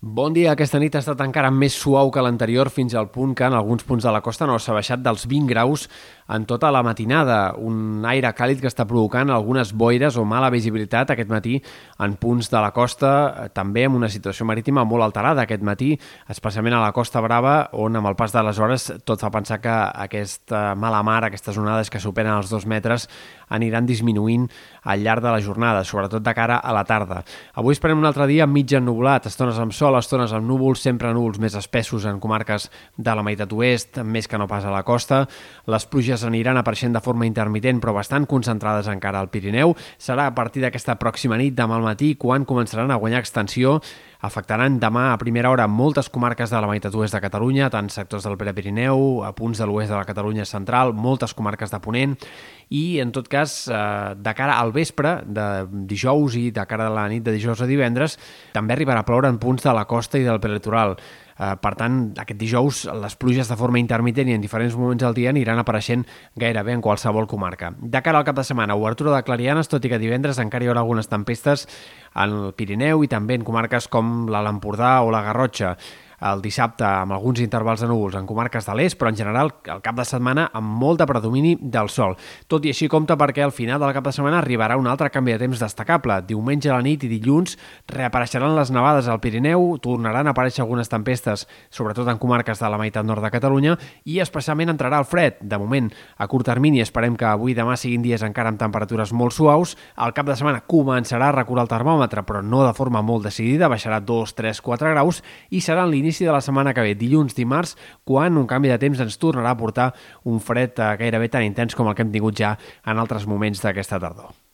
Bon dia. Aquesta nit ha estat encara més suau que l'anterior fins al punt que en alguns punts de la costa no s'ha baixat dels 20 graus en tota la matinada. Un aire càlid que està provocant algunes boires o mala visibilitat aquest matí en punts de la costa, eh, també amb una situació marítima molt alterada aquest matí, especialment a la Costa Brava, on amb el pas de les hores tot fa pensar que aquesta mala mar, aquestes onades que superen els dos metres, aniran disminuint al llarg de la jornada, sobretot de cara a la tarda. Avui esperem un altre dia mig ennublat, estones amb sol, estones amb núvols, sempre núvols més espessos en comarques de la meitat oest, més que no pas a la costa. Les pluges aniran apareixent de forma intermitent, però bastant concentrades encara al Pirineu. Serà a partir d'aquesta pròxima nit, demà al matí, quan començaran a guanyar extensió afectaran demà a primera hora moltes comarques de la meitat oest de Catalunya, tant sectors del Prepirineu, a punts de l'oest de la Catalunya central, moltes comarques de Ponent, i en tot cas, eh, de cara al vespre de dijous i de cara a la nit de dijous a divendres, també arribarà a ploure en punts de la costa i del prelitoral. Eh, per tant, aquest dijous les pluges de forma intermitent i en diferents moments del dia aniran apareixent gairebé en qualsevol comarca. De cara al cap de setmana, obertura de clarianes, tot i que divendres encara hi haurà algunes tempestes en el Pirineu i també en comarques com l'Alt Empordà o la Garrotxa el dissabte amb alguns intervals de núvols en comarques de l'est, però en general el cap de setmana amb molt de predomini del sol. Tot i així compta perquè al final del cap de setmana arribarà un altre canvi de temps destacable. Diumenge a la nit i dilluns reapareixeran les nevades al Pirineu, tornaran a aparèixer algunes tempestes, sobretot en comarques de la meitat nord de Catalunya, i especialment entrarà el fred. De moment, a curt termini, esperem que avui i demà siguin dies encara amb temperatures molt suaus. Al cap de setmana començarà a recular el termòmetre, però no de forma molt decidida, baixarà 2, 3, 4 graus i serà en l'inici de la setmana que ve, dilluns, dimarts, quan un canvi de temps ens tornarà a portar un fred eh, gairebé tan intens com el que hem tingut ja en altres moments d'aquesta tardor.